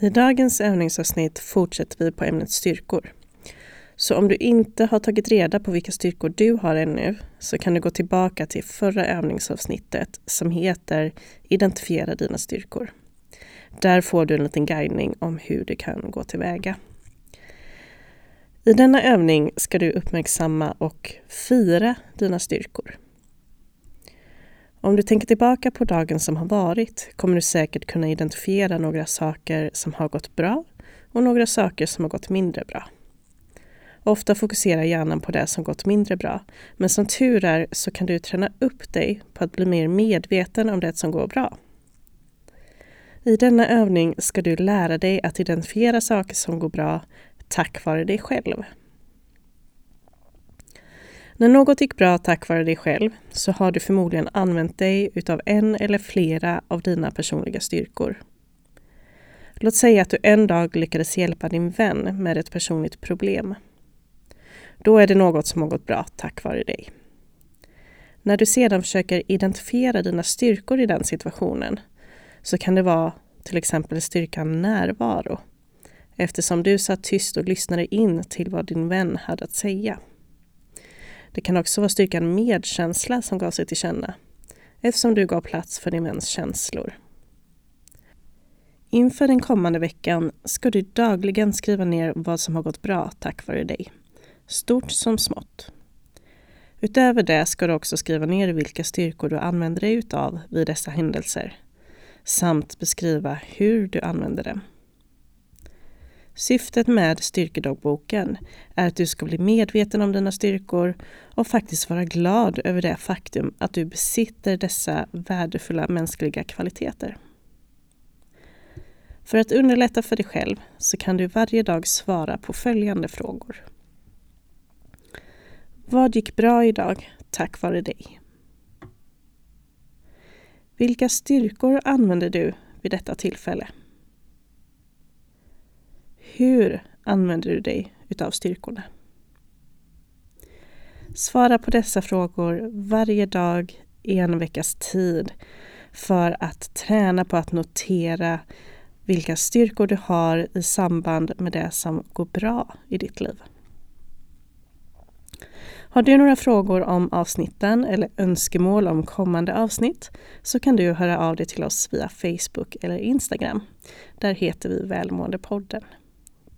I dagens övningsavsnitt fortsätter vi på ämnet styrkor. Så om du inte har tagit reda på vilka styrkor du har ännu så kan du gå tillbaka till förra övningsavsnittet som heter Identifiera dina styrkor. Där får du en liten guidning om hur du kan gå tillväga. I denna övning ska du uppmärksamma och fira dina styrkor. Om du tänker tillbaka på dagen som har varit kommer du säkert kunna identifiera några saker som har gått bra och några saker som har gått mindre bra. Ofta fokuserar hjärnan på det som gått mindre bra, men som tur är så kan du träna upp dig på att bli mer medveten om det som går bra. I denna övning ska du lära dig att identifiera saker som går bra tack vare dig själv. När något gick bra tack vare dig själv så har du förmodligen använt dig utav en eller flera av dina personliga styrkor. Låt säga att du en dag lyckades hjälpa din vän med ett personligt problem. Då är det något som har gått bra tack vare dig. När du sedan försöker identifiera dina styrkor i den situationen så kan det vara till exempel styrkan närvaro eftersom du satt tyst och lyssnade in till vad din vän hade att säga. Det kan också vara styrkan medkänsla som gav sig till känna eftersom du gav plats för din väns känslor. Inför den kommande veckan ska du dagligen skriva ner vad som har gått bra tack vare dig, stort som smått. Utöver det ska du också skriva ner vilka styrkor du använder dig utav vid dessa händelser samt beskriva hur du använder dem. Syftet med styrkedagboken är att du ska bli medveten om dina styrkor och faktiskt vara glad över det faktum att du besitter dessa värdefulla mänskliga kvaliteter. För att underlätta för dig själv så kan du varje dag svara på följande frågor. Vad gick bra idag tack vare dig? Vilka styrkor använder du vid detta tillfälle? Hur använder du dig utav styrkorna? Svara på dessa frågor varje dag i en veckas tid för att träna på att notera vilka styrkor du har i samband med det som går bra i ditt liv. Har du några frågor om avsnitten eller önskemål om kommande avsnitt så kan du höra av dig till oss via Facebook eller Instagram. Där heter vi Välmåendepodden.